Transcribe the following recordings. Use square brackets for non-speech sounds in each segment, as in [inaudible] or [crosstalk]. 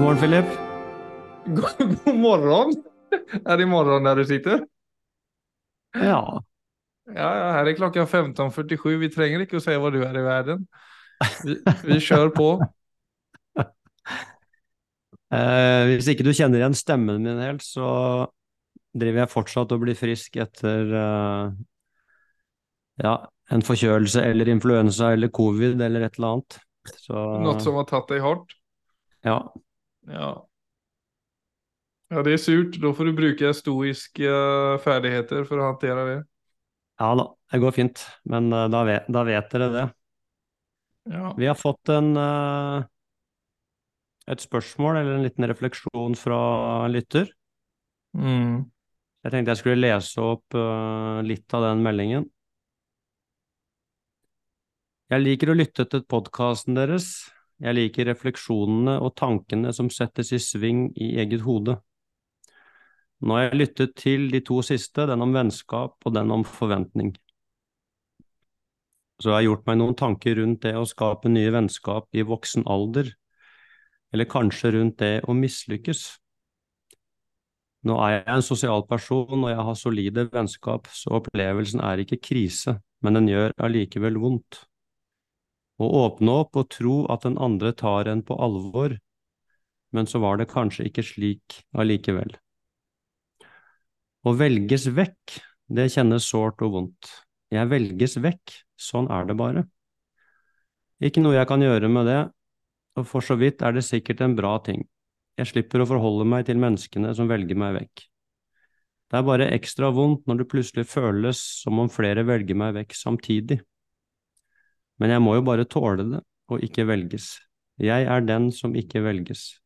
God morgen, Philip. God, god morgen. Er det morgen der du sitter? Ja. Ja, ja, her er klokka 15.47. Vi trenger ikke å si hvor du er i verden. Vi, vi [laughs] kjører på. Eh, hvis ikke du kjenner igjen stemmen min helt, så driver jeg fortsatt og blir frisk etter eh, ja, en forkjølelse eller influensa eller covid eller et eller annet. Så Noe som har tatt deg hardt. ja. Ja. Ja, det er surt. Da får du bruke stoiske eh, ferdigheter for å håndtere det. ja da, det går fint. Men eh, da, vet, da vet dere det. Ja. Vi har fått en, eh, et spørsmål eller en liten refleksjon fra en lytter. Mm. Jeg tenkte jeg skulle lese opp litt av den meldingen. Jeg liker å lytte til podkasten deres. Jeg liker refleksjonene og tankene som settes i sving i eget hode. Nå har jeg lyttet til de to siste, den om vennskap og den om forventning. Så jeg har gjort meg noen tanker rundt det å skape nye vennskap i voksen alder, eller kanskje rundt det å mislykkes. Nå er jeg en sosial person og jeg har solide vennskap, så opplevelsen er ikke krise, men den gjør allikevel vondt. Å åpne opp og tro at den andre tar en på alvor, men så var det kanskje ikke slik allikevel. Å velges vekk, det kjennes sårt og vondt. Jeg velges vekk, sånn er det bare. Ikke noe jeg kan gjøre med det, og for så vidt er det sikkert en bra ting. Jeg slipper å forholde meg til menneskene som velger meg vekk. Det er bare ekstra vondt når det plutselig føles som om flere velger meg vekk samtidig. Men jeg må jo bare tåle det, og ikke velges. Jeg er den som ikke velges.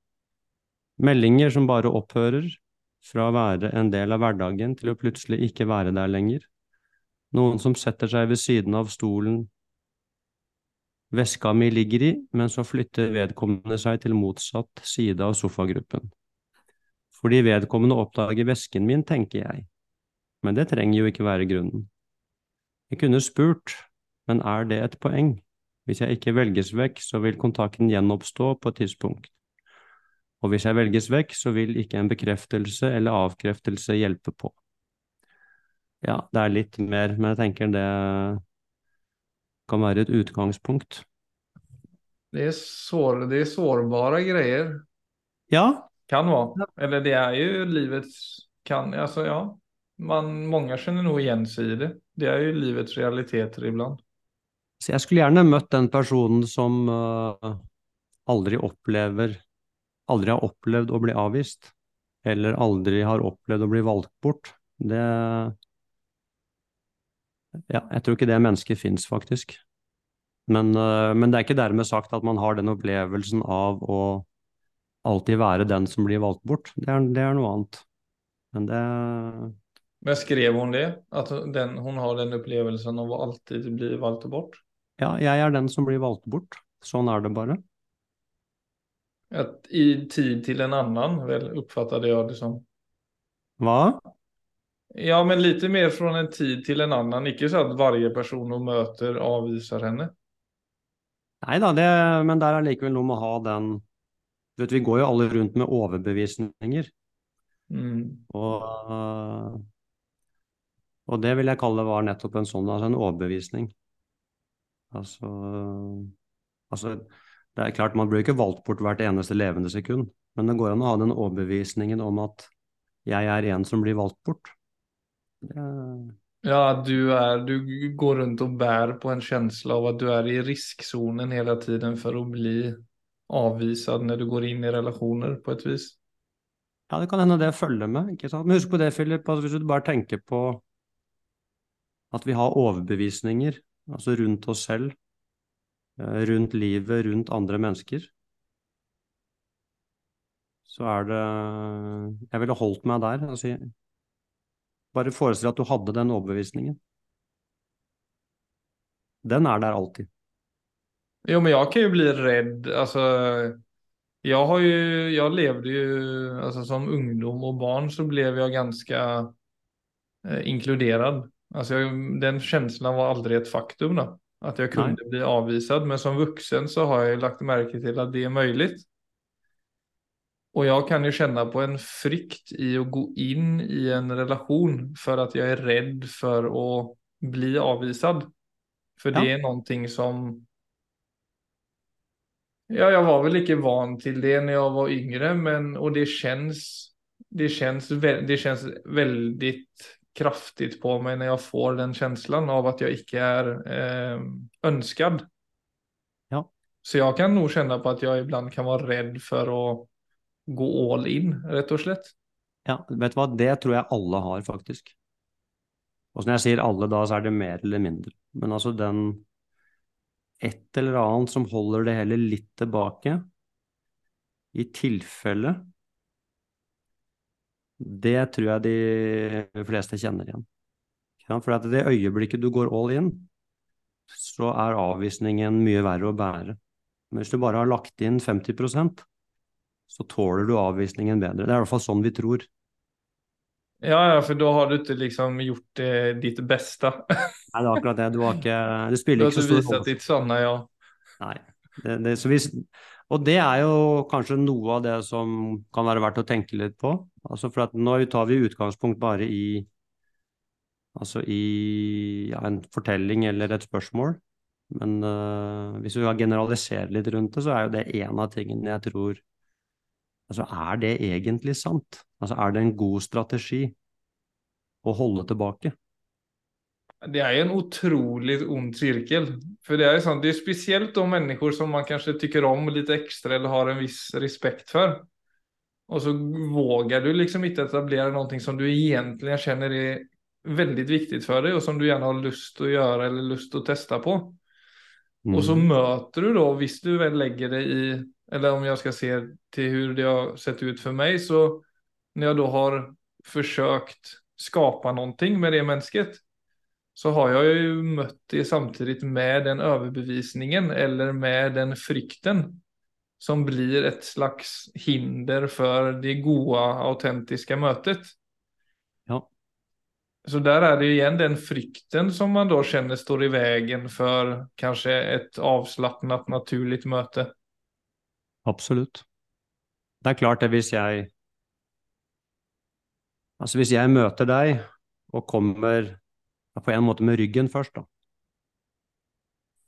Meldinger som bare opphører, fra å være en del av hverdagen til å plutselig ikke være der lenger. Noen som setter seg ved siden av stolen veska mi ligger i, men så flytter vedkommende seg til motsatt side av sofagruppen. Fordi vedkommende oppdager vesken min, tenker jeg. Men det trenger jo ikke være grunnen. Jeg kunne spurt, men er det et poeng? Hvis jeg ikke velges vekk, så vil kontakten gjenoppstå på et tidspunkt. Og hvis jeg velges vekk, så vil ikke en bekreftelse eller avkreftelse hjelpe på. Ja, det er litt mer, men jeg tenker det kan være et utgangspunkt. Det, er sår, det er sårbare greier. Ja, Kan være. Eller det er jo livets kan, altså, ja. Man, mange kjenner noe igjen seg i det. Det er jo livets realiteter iblant. Så jeg skulle gjerne møtt den personen som uh, aldri opplever Aldri har opplevd å bli avvist, eller aldri har opplevd å bli valgt bort. Det Ja, jeg tror ikke det mennesket fins, faktisk. Men, uh, men det er ikke dermed sagt at man har den opplevelsen av å alltid være den som blir valgt bort. Det er, det er noe annet. Men det Men skrev hun det? At den, hun har den opplevelsen av å alltid bli valgt bort? Ja, jeg er den som blir valgt bort. Sånn er det bare. At I tid til en annen, vel, oppfattet jeg det som. Hva? Ja, men litt mer fra en tid til en annen. Ikke så at hver person hun møter, avviser henne. Nei da, men der er likevel noe med å ha den Du vet, vi går jo alle rundt med overbevisninger, Mm. og, og det vil jeg kalle var nettopp en sånn, altså en overbevisning. Altså, altså Det er klart, man blir ikke valgt bort hvert eneste levende sekund, men det går an å ha den overbevisningen om at jeg er en som blir valgt bort. Det, Ja, du, er, du går rundt og bærer på en følelse av at du er i risikosonen hele tiden for å bli avvisad når du går inn i relasjoner på et vis. ja, det kan hende det følger med, ikke sant? Men husk på det, Philip, at hvis du bare tenker på at vi har overbevisninger, altså rundt oss selv, eh, rundt livet, rundt andre mennesker, så er det Jeg ville holdt meg der. Altså, bare forestill at du hadde den overbevisningen. Den er der alltid. Jo, men jeg kan jo bli redd. Altså, jeg har jo, jeg levde jo, altså som ungdom og barn så ble jeg ganske eh, inkluderad. Alltså jag, den känslan var aldrig ett faktum då, att jag kunde Nej. bli avvisad. Men som vuxen så har jag lagt märke till att det är möjligt. Och jag kan ju känna på en frykt i att gå in i en relation för att jag är rädd för att bli avvisad. För Ja. det är någonting som Ja, jag var väl ikke van till det när jag var yngre, men och det känns det det känns väldigt kraftigt på meg når jeg får den känslan av at jeg ikke er eh, ønsket. Ja. Så jeg kan nog känna på at jeg ibland kan være redd for å gå all in, rett og slett. Ja, vet du hva, det tror jeg alle har, faktisk. Og når jeg sier alle, da så er det mer eller mindre. Men altså den et eller annet som holder det hele litt tilbake, i tilfelle, det tror jeg de fleste kjenner igjen. For at det øyeblikket du går all in, så er avvisningen mye verre å bære. Men hvis du bare har lagt inn 50% så tåler du avvisningen bedre. Det er i hvert fall sånn vi tror. Ja, ja, for da har du ikke liksom gjort eh, ditt beste. [laughs] Nei, det er akkurat det. Du har ikke Det Du spiller har ikke så stor rolle. ditt sanne ja. Nei. Det, det, så hvis, og det er jo kanskje noe av det som kan være verdt å tenke litt på. Altså for at nå tar vi utgangspunkt bare i altså i ja, en fortelling eller et spørsmål. Men uh, hvis vi generaliserer litt rundt det, så er jo det en av tingene jeg tror Altså, er det egentlig sant? Altså, er det en god strategi å holde tilbake? Det är ju en otroligt ond cirkel. För det är sånt, det är speciellt de människor som man kanske tycker om lite extra eller har en viss respekt för. Och så vågar du liksom inte etablera någonting som du egentligen känner är väldigt viktigt för dig och som du gärna har lust att göra eller lust att testa på. Och så møter möter du då, visst du väl lägger dig i, eller om jag ska se till hur det har sett ut för mig, så när jag då har försökt skapa någonting med det människet, så har jag ju mött det samtidigt med den överbevisningen eller med den frykten som blir ett slags hinder för det goda, autentiska mötet. Ja. Så där är det jo igen den frykten som man då känner står i vägen för kanske ett avslappnat naturligt möte. Absolutt. Det er klart det hvis jeg Altså hvis jeg møter deg og kommer på en måte med ryggen først, da.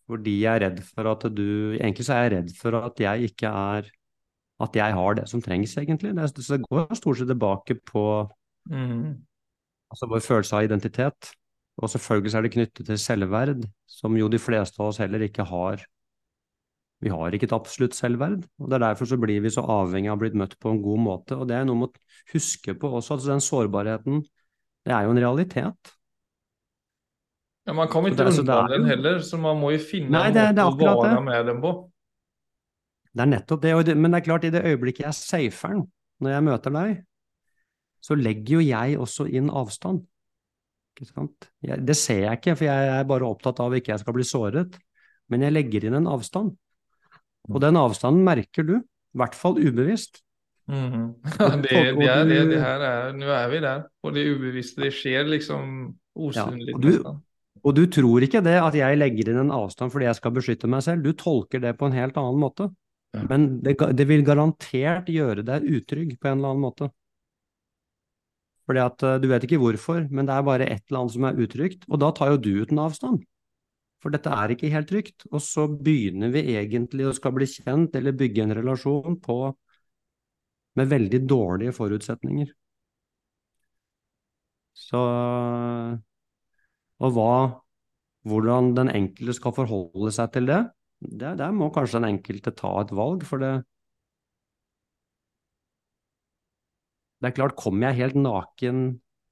Fordi jeg er redd for at du Egentlig så er jeg redd for at jeg ikke er At jeg har det som trengs, egentlig. Det, så det går stort sett tilbake på Mm. altså vår følelse av identitet. Og selvfølgelig så er det knyttet til selvverd, som jo de fleste av oss heller ikke har. Vi har ikke et absolutt selvverd, og det er derfor så blir vi så avhengig av å bli møtt på en god måte. Og det er noe med å huske på også, altså den sårbarheten, det er jo en realitet. Ja, man kan jo ikke är den heller, så man må jo finne Nei, det- en måte å vare med den på. Det er nettopp det, det, men det er klart, i det øyeblikket jeg safer den, når jeg møter deg, så legger jo jeg også inn avstand. Jeg, det ser jeg ikke, for jeg er bare opptatt av ikke jeg skal bli såret, men jeg legger inn en avstand. Og den avstanden merker du, i hvert fall ubevisst. Mm. Och- [laughs] det, det, er det, det her er Nå er vi der, og det ubevisste. det skjer liksom osynlig. Ja, og, du-. Og du tror ikke det, at jeg legger inn en avstand fordi jeg skal beskytte meg selv, du tolker det på en helt annen måte. Ja. Men det, det vil garantert gjøre deg utrygg på en eller annen måte. Fordi at eh, du vet ikke hvorfor, men det er bare et eller annet som er utrygt, og da tar jo du ut en avstand. For dette er ikke helt trygt. Og så begynner vi egentlig å skal bli kjent eller bygge en relasjon på med veldig dårlige forutsetninger. Så Og hva hvordan den enkelte skal forholde seg til det, det der må kanskje den enkelte ta et valg, for det Det er klart, kommer jeg helt naken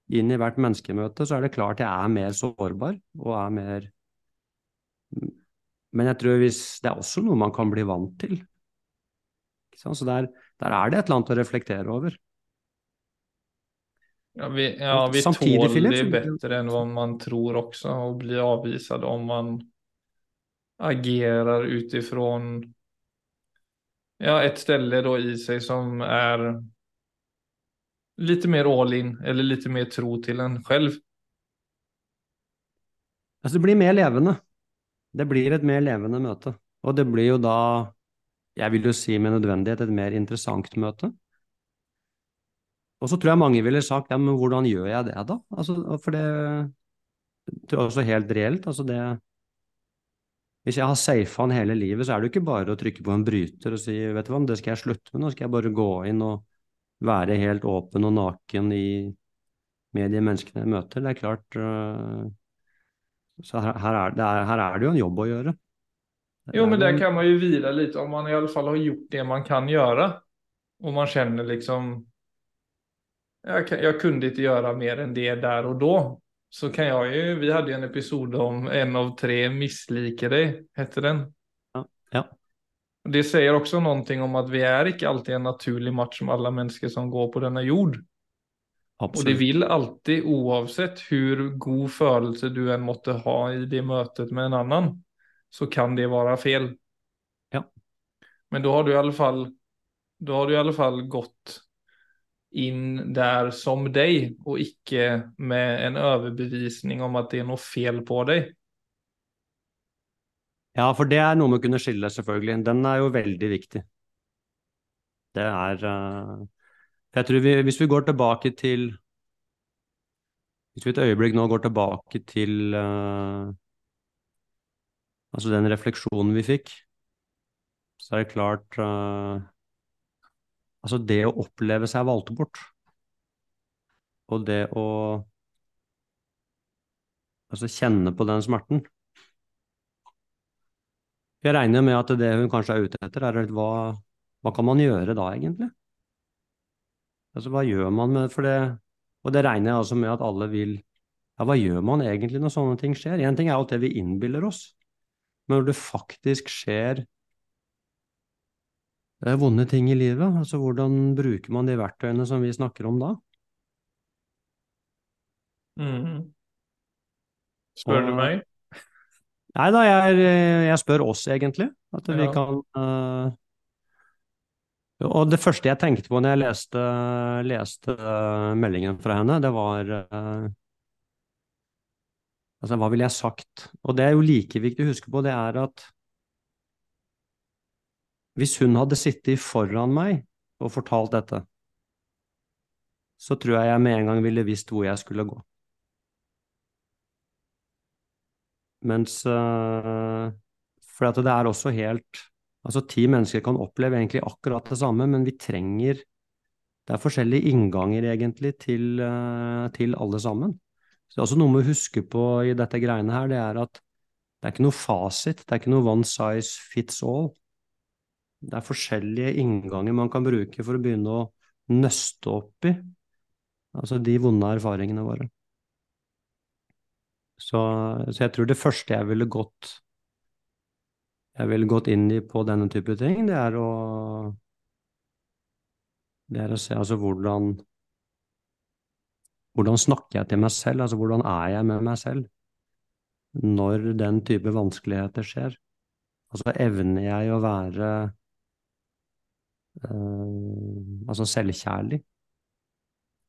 inn i hvert menneskemøte, så er det klart jeg er mer sårbar og er mer Men jeg tror hvis det er også noe man kan bli vant til. Så der, der er det et eller annet å reflektere over. Ja, vi, ja, vi Samtidig, tål Philip, det bedre bättre än vad man tror också och blir avvisad om man agerar utifrån ja, ett ställe då i sig som är lite mer all in eller lite mer tro till en själv. Altså, det blir mer levende. Det blir et mer levende møte. Og det blir jo da, jeg vil jo si med nødvendighet, et mer interessant møte. Og så tror jeg mange ville sagt ja, men hvordan gjør jeg det da? Altså, for det, tror jeg også helt reelt. altså det Hvis jeg har safa han hele livet, så er det jo ikke bare å trykke på en bryter og si vet du hva, det skal jeg slutte med, nå skal jeg bare gå inn og være helt åpen og naken i, med de menneskene jeg møter. Det er klart uh, Så her, her, er det, her, er det, jo en jobb å gjøre. jo, men der kan man jo hvile litt, om man i alle fall har gjort det man kan gjøre, og man kjenner liksom jag, jag, kunde inte göra mer än det där och då. Så kan jag ju, vi hade ju en episod om en av tre missliker dig, hette den. Ja. ja. Det säger också någonting om att vi är inte alltid en naturlig match som alla människor som går på denna jord. Absolut. Och det vill alltid, oavsett hur god følelse du än måtte ha i det mötet med en annan, så kan det vara fel. Ja. Men då har du i alla fall, då har du i alla fall gått inn der som deg, og ikke med en overbevisning om at det er noe feil på deg. Ja, for det er noe med å kunne skille, selvfølgelig. Den er jo veldig viktig. Det er uh, Jeg tror vi, hvis vi går tilbake til Hvis vi et øyeblikk nå går tilbake til uh, Altså den refleksjonen vi fikk, så er det klart uh, Altså det å oppleve seg valgt bort, og det å altså kjenne på den smerten Jeg regner med at det hun kanskje er ute etter, er hva, hva kan man gjøre da, egentlig? Altså, hva gjør man med for det Og det regner jeg altså med at alle vil Ja, hva gjør man egentlig når sånne ting skjer? Én ting er alt det vi innbiller oss, men når det faktisk skjer vonde ting i livet. Altså hvordan bruker man de verktøyene som vi snakker om da? Mm. Spør og, du meg? [laughs] Nei da, jeg, jeg, spør oss egentlig. At vi kan uh, Og det første jeg tenkte på når jeg leste, leste uh, meldingen fra henne, det var uh, Altså, hva ville jeg sagt? Og det er jo like viktig å huske på, det er at hvis hun hadde sittet foran meg og fortalt dette, så tror jeg jeg med en gang ville visst hvor jeg skulle gå. Mens uh, For det er også helt Altså, ti mennesker kan oppleve egentlig akkurat det samme, men vi trenger Det er forskjellige innganger, egentlig, til, uh, til alle sammen. Så det er også noe med å huske på i dette greiene her, det er at det er ikke noe fasit, det er ikke noe one size fits all det er forskjellige innganger man kan bruke for å begynne å nøste opp i altså de vonde erfaringene våre. Så, så, jeg tror det første jeg ville gått jeg ville gått inn i på denne type ting, det er å det er å se altså hvordan hvordan snakker jeg til meg selv, altså hvordan er jeg med meg selv når den type vanskeligheter skjer? Altså evner jeg å være uh, altså selvkjærlig.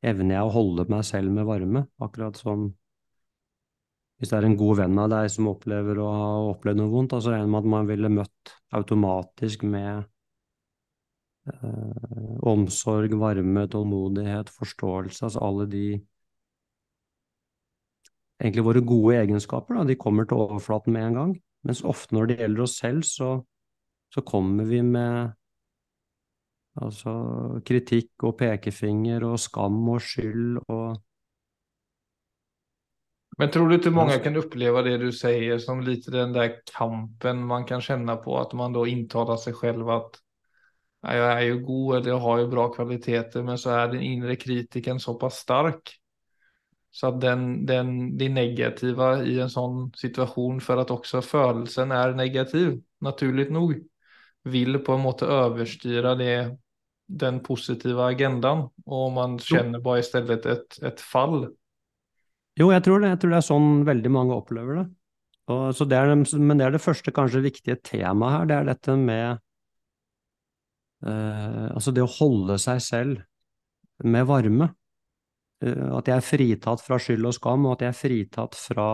Evner jeg å holde meg selv med varme, akkurat som hvis det er en god venn av deg som opplever å ha opplevd noe vondt, så regner jeg med at man ville møtt automatisk med uh, omsorg, varme, tålmodighet, forståelse, altså alle de egentlig våre gode egenskaper, da, de kommer til overflaten med en gang. Mens ofte når det gjelder oss selv, så, så kommer vi med Altså kritikk og pekefinger og skam og skyld og Men tror du ikke mange kan oppleve det du sier som litt den der kampen man kan kjenne på, at man da inntaler seg selv at jeg er jo god eller jeg har jo bra kvaliteter, men så er den indre kritikeren såpass sterk. Så at den, den, det negative i en sånn situasjon, for at også følelsen er negativ, naturlig nok, vil på en måte overstyre det den positive agendaen, og man kjenner bare i stedet et, et fall. Jo, jeg tror det. Jeg tror det er sånn veldig mange opplever det. Og, det er, men det er det første kanskje viktige temaet her, det er dette med eh, Altså det å holde seg selv med varme. Eh, at jeg er fritatt fra skyld og skam, og at jeg er fritatt fra,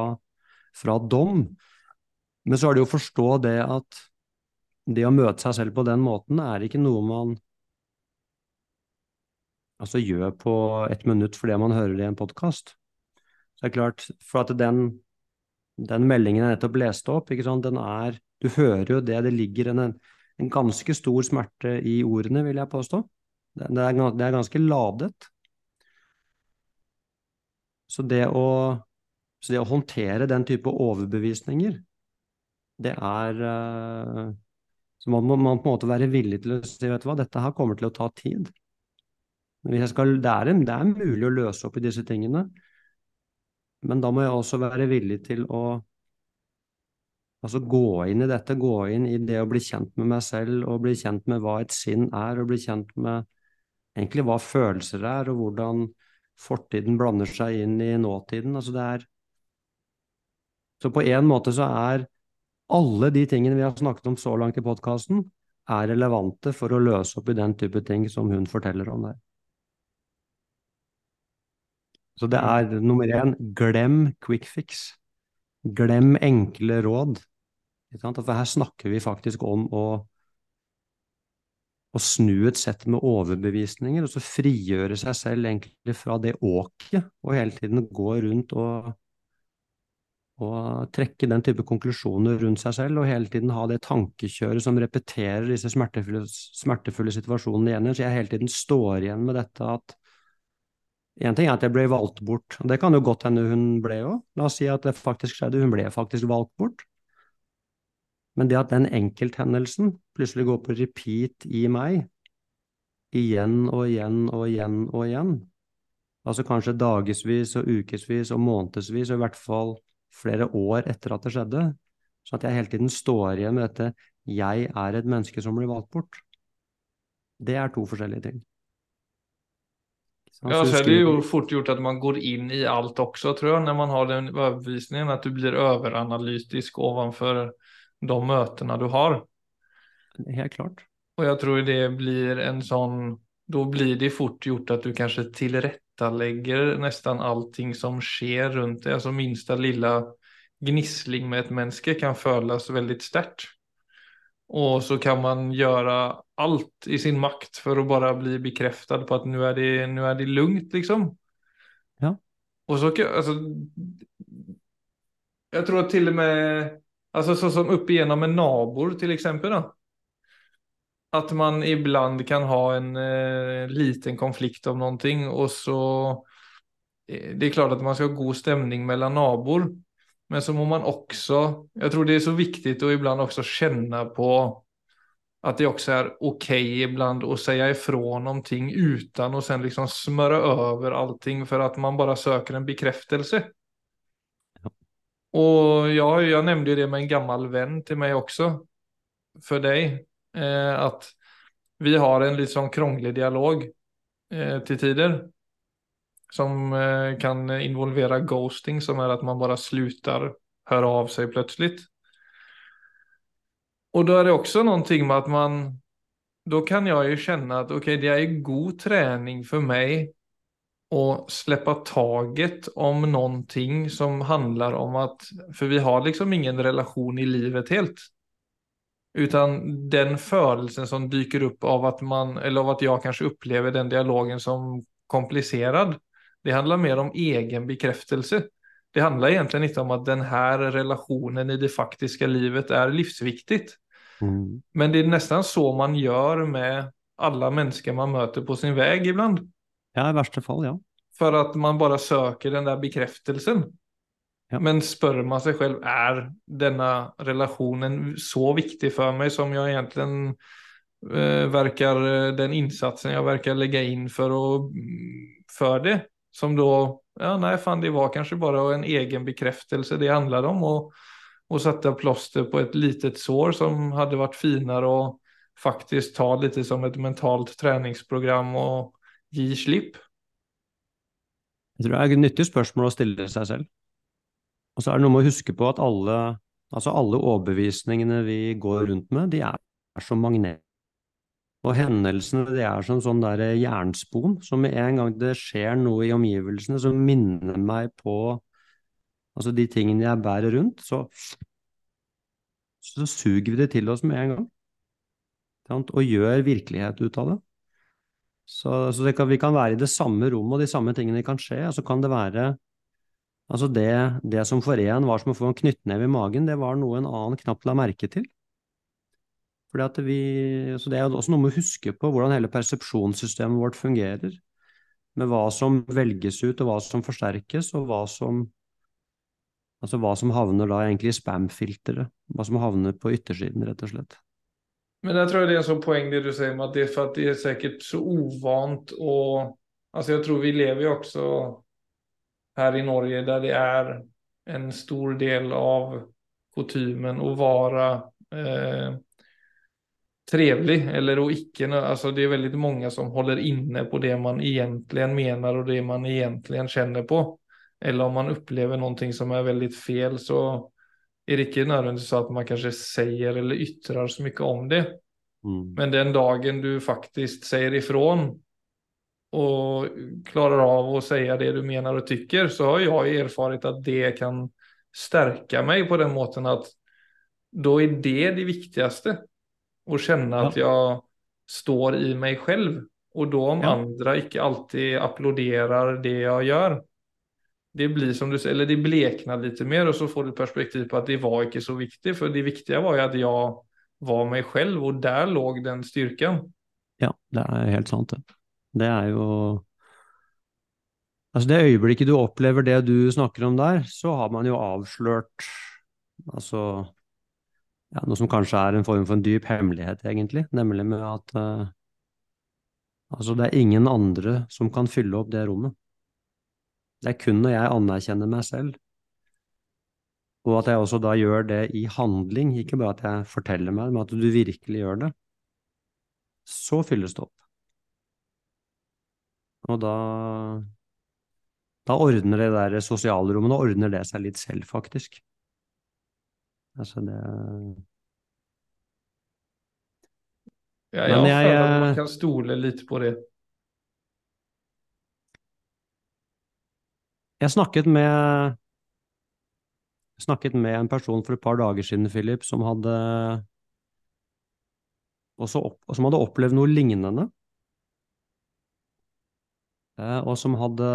fra dom. Men så er det jo å forstå det at det å møte seg selv på den måten er ikke noe man altså gjør på ett minutt for det man hører i en podkast. Så det er klart, for at den, den meldingen jeg nettopp leste opp, ikke sant, den er Du hører jo det, det ligger en, en ganske stor smerte i ordene, vil jeg påstå. Det, det, er, det er ganske ladet. Så det å, så det å håndtere den type overbevisninger, det er uh, Så man må man på en måte være villig til å si, vet du hva, dette her kommer til å ta tid. Skal, det, er en, det, er mulig å løse opp i disse tingene, men da må jeg også være villig til å altså gå inn i dette, gå inn i det å bli kjent med meg selv, og bli kjent med hva et sinn er, og bli kjent med egentlig hva følelser er, og hvordan fortiden blander seg inn i nåtiden. Altså det er Så på en måte så er alle de tingene vi har snakket om så langt i podkasten, er relevante for å løse opp i den type ting som hun forteller om der. Så det er nummer én, glem quick fix. Glem enkle råd. For her snakker vi faktisk om å, å snu et sett med overbevisninger, og så frigjøre seg selv egentlig fra det åket, og hele tiden gå rundt og, og trekke den type konklusjoner rundt seg selv, og hele tiden ha det tankekjøret som repeterer disse smertefulle, smertefulle situasjonene igjen. Så jeg hele tiden står igjen med dette at Én ting er at jeg ble valgt bort, og det kan jo godt hende hun ble òg. La oss si at det faktisk skjedde, hun ble faktisk valgt bort. Men det at den enkelthendelsen plutselig går på repeat i meg, igjen og igjen og igjen og igjen, altså kanskje dagevis og ukevis og månedsvis, og i hvert fall flere år etter at det skjedde, sånn at jeg hele tiden står igjen med dette 'jeg er et menneske som blir valgt bort', det er to forskjellige ting. Ja, så är det ju fort gjort att man går in i allt också tror jag när man har den overbevisningen, att du blir överanalytisk ovanför de mötena du har. Helt klart. Och jag tror det blir en sån, då blir det fort gjort att du kanske tillrättalägger nästan allting som sker runt dig. Alltså minsta lilla gnissling med ett menneske kan føles veldig sterkt. Og så kan man göra allt i sin makt for å bare bli bekreftet på at nå er, det, det lugnt liksom. Ja. Og så altså, Jeg tror at til og med, altså, Sånn som opp igjennom en naboer, til eksempel, da. At man ibland kan ha en eh, liten konflikt om noe, og så eh, det er klart at man skal ha god stemning mellan naboer, Men så må man også Jeg tror det er så viktig å ibland også kjenne på att det också är okej okay ibland att säga ifrån ting utan att sen liksom smöra över allting för att man bara söker en bekräftelse. Och ja, jag nämnde ju det med en gammal vän till mig också. För dig. Eh, att vi har en liksom krånglig dialog eh, till tider. Som eh, kan involvera ghosting som är att man bara slutar höra av sig plötsligt. Och då är det också någonting med att man, då kan jag ju känna att okej, det är god träning för mig att släppa taget om någonting som handlar om att, för vi har liksom ingen relation i livet helt. Utan den følelsen som dyker upp av att man, eller av att jag kanske upplever den dialogen som komplicerad. Det handlar mer om egen bekräftelse. Det handlar egentligen inte om att den här relationen i det faktiska livet är livsviktigt. Mm. Men det är nästan så man gör med alla människor man möter på sin väg ibland. Ja, i värsta fall, ja. För att man bara söker den där bekräftelsen. Ja. Men spør man seg selv er denne relasjonen så viktig for meg som jeg egentlig eh, verkar, den insatsen jeg verkar legge inn for, å, for det? Som da ja nej fan det var kanskje bare en egen bekreftelse det handlet om. Och och sätta plåster på ett litet sår som hade varit finare och faktiskt ta lite som ett mentalt träningsprogram och gi slipp? Jeg tror det er et nyttig spørsmål å stille seg selv. Og så er det noe med å huske på at alle, altså alle overbevisningene vi går rundt med, de er, som magnet. Og hendelsene de er som sånn der jernspon, som en gang det skjer noe i omgivelsene som minner meg på altså de tingene jeg bærer rundt, så, så suger vi det til oss med en gang. Og gjør virkelighet ut av det. Så, så det kan, vi kan være i det samme rommet, og de samme tingene kan skje. Og så kan det være Altså det, det som for en var som å få en knyttneve i magen, det var noe en annen knapt la merke til. Fordi at vi, så Det er også noe med å huske på hvordan hele persepsjonssystemet vårt fungerer. Med hva som velges ut, og hva som forsterkes, og hva som, altså hva som havner da egentlig i spam-filteret. Hva som havner på yttersiden, rett og slett. Men jeg tror det er en sånn poeng det du sier med at det er for at det er sikkert så uvant og Altså jeg tror vi lever jo også her i Norge der det er en stor del av kutymen å være eh, trevlig eller å ikke altså Det er veldig mange som holder inne på det man egentlig mener og det man egentlig kjenner på. Eller om man opplever noe som er veldig feil, så er det ikke nødvendigvis så at man kanskje sier eller ytrer så mye om det. Mm. Men den dagen du faktisk sier ifrån og klarer av å si det du mener og tykker, så har jeg erfarit at det kan stärka meg på den måten at da er det det viktigste. Å kjenne at jeg står i meg selv. Og da om ja. andre ikke alltid applauderer det jeg gjør, det blir som du sier, eller det blekner litt mer og så får du perspektiv på at det var ikke så viktig. For det viktige var jo at jeg var meg selv, og der lå den styrken. Ja, det er helt sant, det. Det er jo Altså, det øyeblikket du opplever det du snakker om der, så har man jo avslørt altså ja, noe som kanskje er en form for en dyp hemmelighet, egentlig, nemlig med at uh, altså det er ingen andre som kan fylle opp det rommet. Det er kun når jeg anerkjenner meg selv, og at jeg også da gjør det i handling, ikke bare at jeg forteller meg, men at du virkelig gjør det, så fylles det opp. Og da da ordner det der sosialrommet, da ordner det seg litt selv, faktisk. Altså det Ja, jeg har følt at man kan stole litt på det. Jeg snakket med, snakket med en person for et par dager siden, Philip, som hadde, opp, som hadde opplevd noe lignende. Eh, og som hadde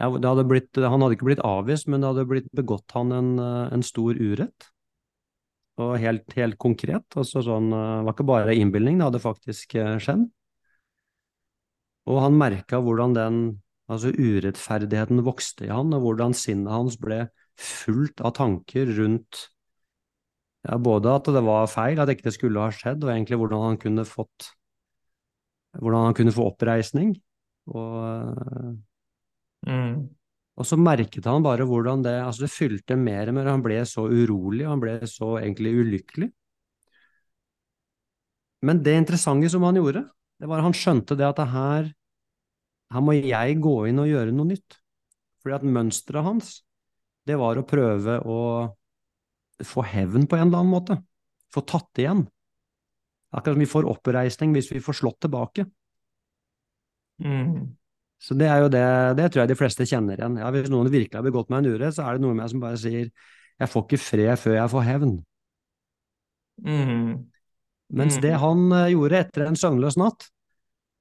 ja, hadde blitt, Han hadde ikke blitt avvist, men det hadde blitt begått han en, en stor urett. Og helt, helt konkret. Altså sånn, det var ikke bare innbilning, det hadde faktisk eh, skjedd. Og han merka hvordan den Altså urettferdigheten vokste i han, og hvordan sinnet hans ble fullt av tanker rundt ja, både at det var feil, at ikke det skulle ha skjedd, og egentlig hvordan han kunne fått Hvordan han kunne få oppreisning. Og, mm. og så merket han bare hvordan det Altså, det fylte mer og mer, han ble så urolig, han ble så egentlig ulykkelig. Men det interessante som han gjorde, det var at han skjønte det at det her her må jeg gå inn og gjøre noe nytt. Fordi at mønsteret hans, det var å prøve å få hevn på en eller annen måte. Få tatt igjen. Akkurat som vi får oppreisning hvis vi får slått tilbake. Mm. Så det er jo det, det tror jeg de fleste kjenner igjen. Ja, hvis noen virkelig har begått meg en urett, så er det noe med meg som bare sier jeg får ikke fred før jeg får hevn. Mm. Mens det mm. han eh, gjorde etter en søvnløs natt,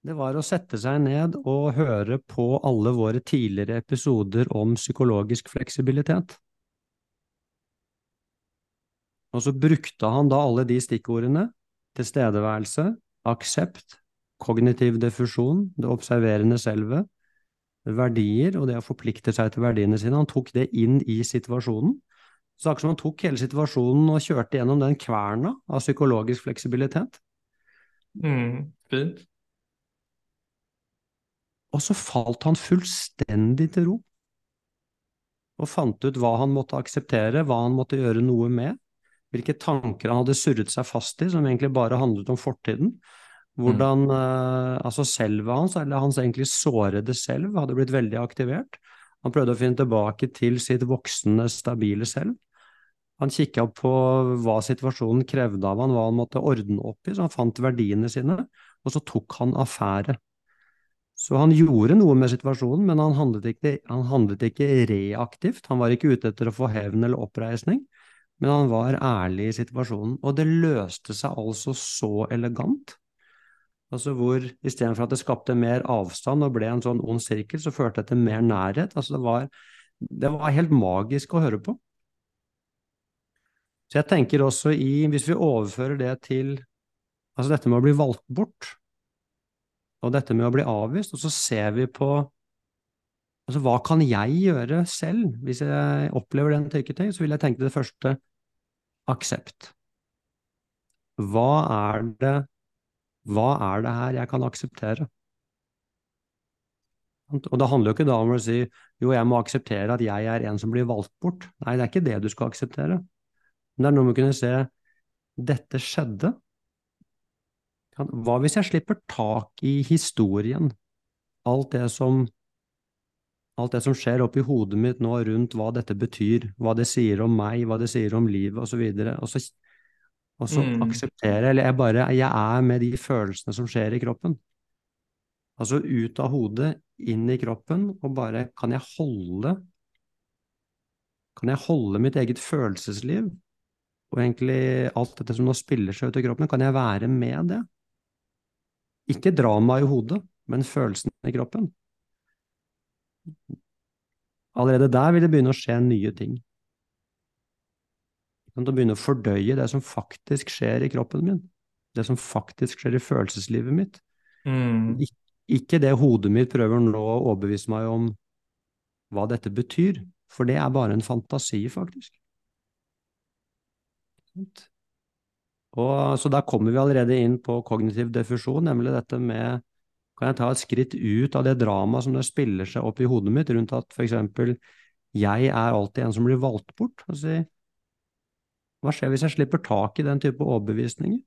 det var å sette seg ned og høre på alle våre tidligere episoder om psykologisk fleksibilitet. Og så brukte han da alle de stikkordene tilstedeværelse, aksept, kognitiv diffusjon, det observerende selve, verdier og det å forplikte seg til verdiene sine. Han tok det inn i situasjonen. Så akkurat som han tok hele situasjonen og kjørte gjennom den kverna av psykologisk fleksibilitet. Mm, fint. Og så falt han fullstendig til ro, og fant ut hva han måtte akseptere, hva han måtte gjøre noe med, hvilke tanker han hadde surret seg fast i, som egentlig bare handlet om fortiden. Hvordan mm. eh, altså selvet hans, eller hans egentlig sårede selv, hadde blitt veldig aktivert. Han prøvde å finne tilbake til sitt voksne, stabile selv. Han kikka på hva situasjonen krevde av han, hva han måtte ordne opp i, så han fant verdiene sine, og så tok han affære. Så han gjorde noe med situasjonen, men han handlet, ikke, han handlet ikke reaktivt. Han var ikke ute etter å få hevn eller oppreisning, men han var ærlig i situasjonen. Og det løste seg altså så elegant. Altså hvor istedenfor at det skapte mer avstand og ble en sånn ond sirkel, så førte det til mer nærhet. Altså det var, det var helt magisk å høre på. Så jeg tenker også i, hvis vi overfører det til altså dette med å bli valgt bort, og dette med å bli avvist, og så ser vi på altså hva kan jeg gjøre selv hvis jeg opplever den type ting, så vil jeg tenke det første aksept. Hva er det hva er det her jeg kan akseptere? Og det handler jo ikke da om å si jo, jeg må akseptere at jeg er en som blir valgt bort. Nei, det er ikke det du skal akseptere. Men det er noe med å kunne se dette skjedde. Hva hvis jeg slipper tak i historien, alt det som alt det som skjer oppi hodet mitt nå rundt hva dette betyr, hva det sier om meg, hva det sier om livet osv., og, og så og så mm. akseptere, eller jeg bare jeg er med de følelsene som skjer i kroppen. Altså ut av hodet, inn i kroppen, og bare kan jeg holde Kan jeg holde mitt eget følelsesliv, og egentlig alt dette som nå spiller seg ut i kroppen, kan jeg være med det? Ikke drama i hodet, men følelsen i kroppen. Allerede der vil det begynne å skje nye ting. Å begynne å fordøye det som faktisk skjer i kroppen min. Det som faktisk skjer i følelseslivet mitt. Mm. Ik ikke det hodet mitt prøver nå å overbevise meg om hva dette betyr, for det er bare en fantasi, faktisk. Og, så da kommer vi allerede inn på kognitiv defusjon, nemlig dette med Kan jeg ta et skritt ut av det dramaet som det spiller seg opp i hodet mitt, rundt at eksempel jeg er alltid en som blir valgt bort? og si, hva skjer hvis jeg slipper tak i den type overbevisninger?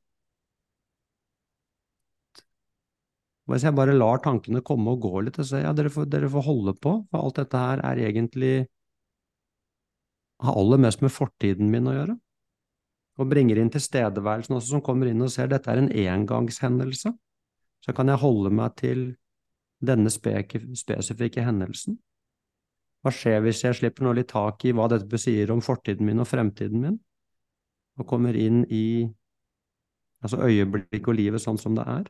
Hvis jeg bare lar tankene komme og gå litt og sier ja, dere får, dere får holde på, for alt dette her er egentlig har aller mest med fortiden min å gjøre. Og bringer inn tilstedeværelsen også, som kommer inn og ser dette er en engangshendelse. Så kan jeg holde meg til denne spesifikke hendelsen. Hva skjer hvis jeg slipper nå litt tak i hva dette besier om fortiden min og fremtiden min? og kommer inn i altså øyeblikket og livet sånn som det er.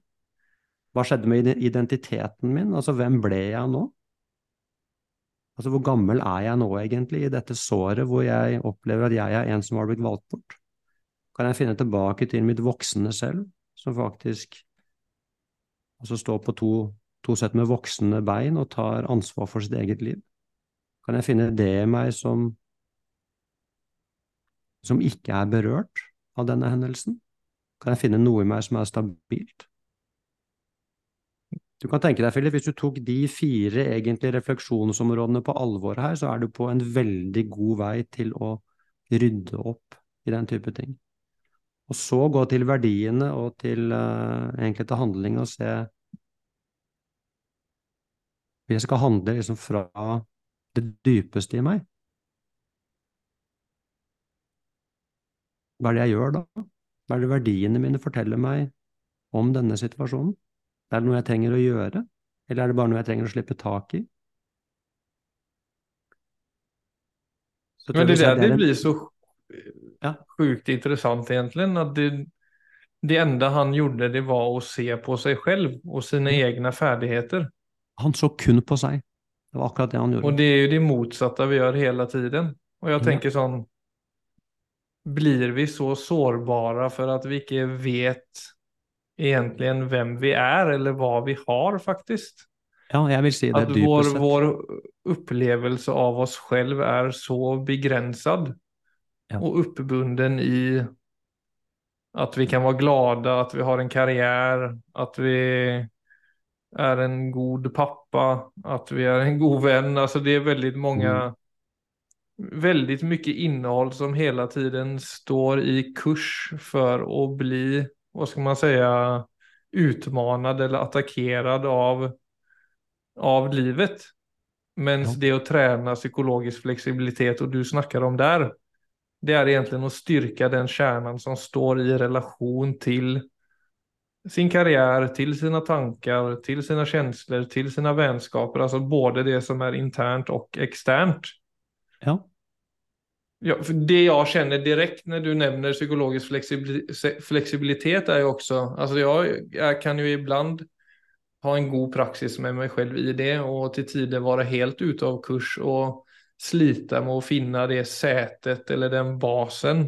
Hva skjedde med identiteten min? Altså, hvem ble jeg nå? Altså, hvor gammel er jeg nå egentlig i dette såret hvor jeg opplever at jeg er en som har blitt valgt bort? Kan jeg finne tilbake til mitt voksne selv, som faktisk altså står på to, to sett med voksne bein og tar ansvar for sitt eget liv? Kan jeg finne det i meg som som ikke er berørt av denne hendelsen? Kan jeg finne noe i meg som er stabilt? Du kan tenke deg, Philip, hvis du tok de fire egentlige refleksjonsområdene på alvor her, så er du på en veldig god vei til å rydde opp i den type ting. Og så gå til verdiene og til uh, egentlig til handling og se jeg skal handle liksom fra det dypeste i meg, Hva er det jeg gjør da? Hva er det verdiene mine forteller meg om denne situasjonen? Er det noe jeg trenger å gjøre, eller er det bare noe jeg trenger å slippe tak i? Men det det, det blir så ja. sjukt intressant egentlig. At det, det enda han gjorde, det var å se på seg selv og sine mm. egne ferdigheter. Han så kun på seg. Det var akkurat det han gjorde. Og det er jo det motsatte vi gjør hele tiden. Og jeg tenker ja. sånn blir vi så sårbare for at vi ikke vet egentlig hvem vi er, eller hva vi har, faktisk. Ja, jeg vil si det At vår, vår opplevelse av oss selv er så begrenset ja. og oppbunden i at vi kan være glada, at vi har en karriere, at vi er en god pappa, at vi er en god venn. Alltså det er veldig mange mm väldigt mycket innehåll som hela tiden står i kurs för att bli, vad ska man säga, utmanad eller attackerad av, av livet. Men ja. det att träna psykologisk flexibilitet och du snackar om där, det er egentlig å styrke den kjernen som står i relation til sin karriere, til sine tanker, til sine følelser, til sine vennskaper. Altså både det som er internt og externt. Ja. Ja, det jeg kjenner direkte når du nevner psykologisk flexibilitet er jo også altså jeg, jeg kan jo ibland ha en god praksis med meg selv i det og til tider være helt ute av kurs och slita med å finne det setet eller den basen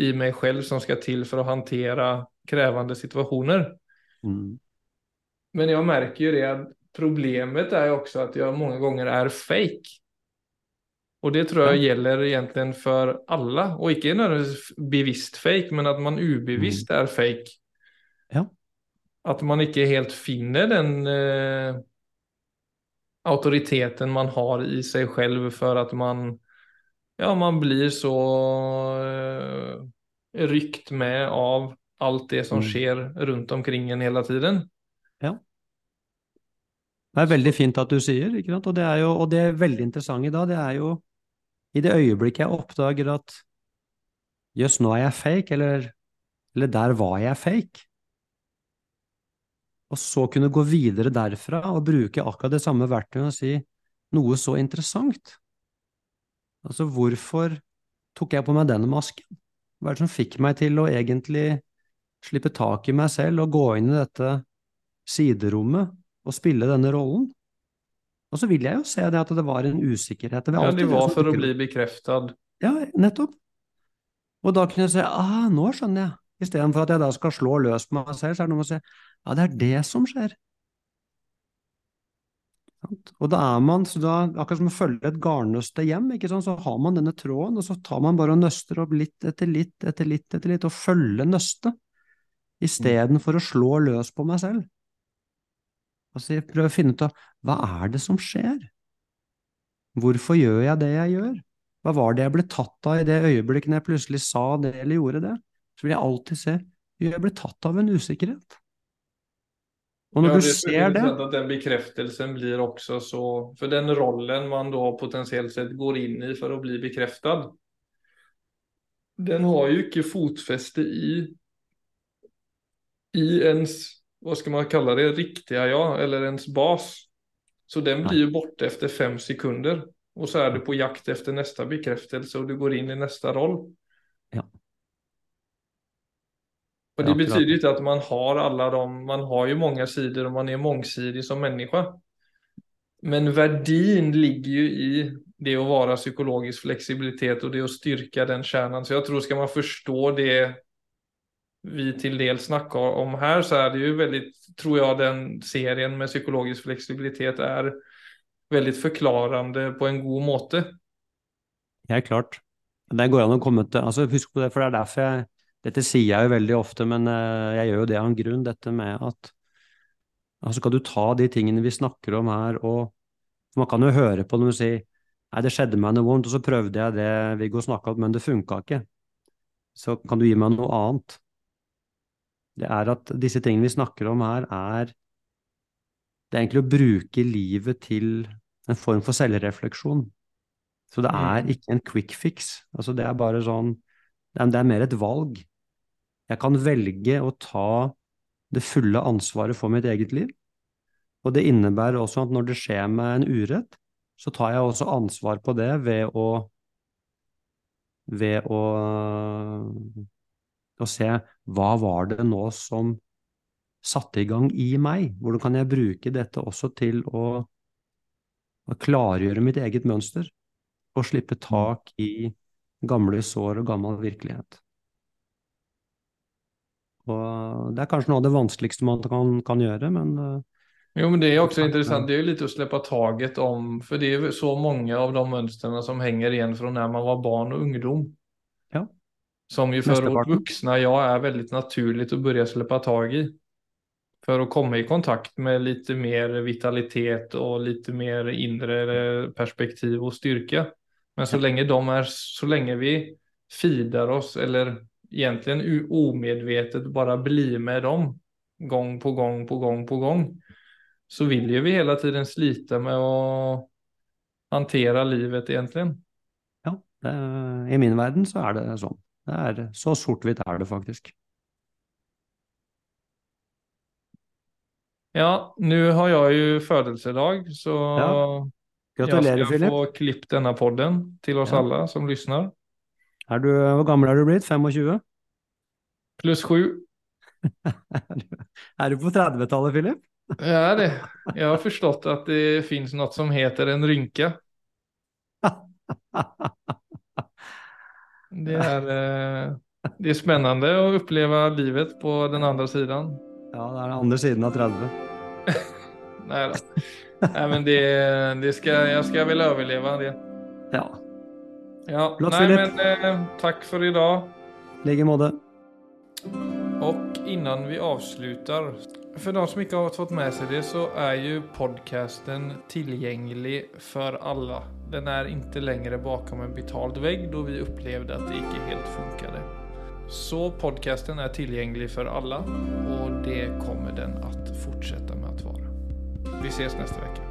i meg selv som skal til for å håndtere krevende situasjoner. Mm. Men jeg merker jo det at problemet er også at jeg mange ganger er fake. Og det tror jeg gjelder egentlig for alle, og ikke nødvendigvis bevisst fake men at man ubevisst er fake. Ja. At man ikke helt finner den eh, auktoriteten man har i sig själv för att man, ja, man blir så eh, ryckt med av allt det som mm. sker runt omkring en hela tiden. Ja. Det er veldig fint at du sier, ikke sant? Og det er jo og det er veldig interessante da, det er jo i det øyeblikket jeg oppdager at jøss, nå er jeg fake, eller, eller der var jeg fake, og så kunne gå videre derfra og bruke akkurat det samme verktøyet og si noe så interessant. Altså, hvorfor tok jeg på meg den masken? Hva er det som fikk meg til å egentlig slippe tak i meg selv og gå inn i dette siderommet og spille denne rollen? Og så vil jeg jo se det at det var en usikkerhet. Ja, det var for å bli bekreftet. Ja, nettopp. Og da kunne jeg si ah, nå skjønner jeg. Istedenfor at jeg da skal slå løs på meg selv, så er det noe med å si ja, det er det som skjer. Og da er man, så da, akkurat som å følge et garnnøste hjem, så har man denne tråden, og så tar man bare og nøster opp litt etter litt etter litt etter litt, og følger nøstet, istedenfor å slå løs på meg selv. Og så prøve å finne ut av hva er det som skjer? Hvorfor gjør jeg det jeg gjør? Hva var det jeg ble tatt av i det øyeblikket jeg plutselig sa det eller gjorde det? Så vil jeg alltid se jeg ble tatt av en usikkerhet. Og når ja, du ser det. at den bekreftelsen blir også så, For den rollen man da potensielt sett går inn i for å bli bekreftet, Den har jo ikke fotfeste i, i ens, hva skal man kalla det, Riktige ja, eller ens bas. Så den blir jo borte efter fem sekunder. Og så er du på jakt efter neste bekreftelse, og du går inn i neste roll. Ja. Och det ja, betyder inte att man har alla de, man har ju många sidor och man är mångsidig som människa. Men värdin ligger ju i det att vara psykologisk flexibilitet och det att styrka den kärnan. Så jag tror ska man förstå det vi till del snackar om här så är det ju väldigt, tror jag den serien med psykologisk flexibilitet är väldigt förklarande på en god måte. Ja, klart. Det går an å komme til, altså husk på det, for det er derfor jeg dette sier jeg jo veldig ofte, men eh, jeg gjør jo det av en grunn, dette med at altså skal du ta de tingene vi snakker om her, og man kan jo høre på når du sier nei, det skjedde meg noe vondt, og så prøvde jeg det Viggo snakka om, men det funka ikke. Så kan du gi meg noe annet. Det er at disse tingene vi snakker om her, er det er egentlig å bruke livet til en form for selvrefleksjon. Så det er mm. ikke en quick fix. Altså det er bare sånn Det er mer et valg. Jeg kan velge å ta det fulle ansvaret for mitt eget liv. Og det innebærer også at når det skjer meg en urett, så tar jeg også ansvar på det ved å ved å, å se hva var det nå som satte i gang i meg? Hvordan kan jeg bruke dette også til å, å klargjøre mitt eget mønster? Og slippe tak i gamle sår og gammel virkelighet. Og det er kanskje noe av det vanskeligste man kan, kan gjøre, men eh, Jo, men det er også interessant. Det er jo litt å slippe taget om, For det är så mange av de mønstrene som henger igjen fra når man var barn og ungdom. Ja. Som jo for oss voksne ja, er veldig naturlig å begynne å slippe tag i. For å komme i kontakt med litt mer vitalitet og litt mer indre perspektiv og styrke. Men så lenge, de er, så lenge vi feeder oss eller egentligen omedvetet bara bli med dem gång på gång på gång på gång så vill ju vi hela tiden slita med å hantera livet egentligen. Ja, det, i min verden så er det sånn. Det er, så sortvitt er det faktisk. Ja, nu har jag ju födelsedag så ja. Gratulerer, jag ska få klippt denna podden till oss ja. alla som lyssnar. Er du, hvor gammel er du blitt? 25? Pluss 7. [laughs] Er du på 30-tallet, Philip? Jeg er det. Jeg har forstått at det fins noe som heter en rynke. [laughs] Det är, eh, det er spennende å oppleve livet på den andre siden. Ja, det er den andre siden av 30. Nei da. Nei, men det, det skal, jeg skal vel overleve det. Ja. Ja, Flott, nei, Philip. men eh, takk for i dag. I like måte. Og innan vi avslutar, For de som ikke har fått med seg det så er jo podcasten tilgjengelig for alle. Den er ikke lenger bakom en betalt vegg, da vi opplevde at det ikke helt funkade. Så podcasten er tilgjengelig for alle, og det kommer den å fortsette med å være. Vi ses neste vecka.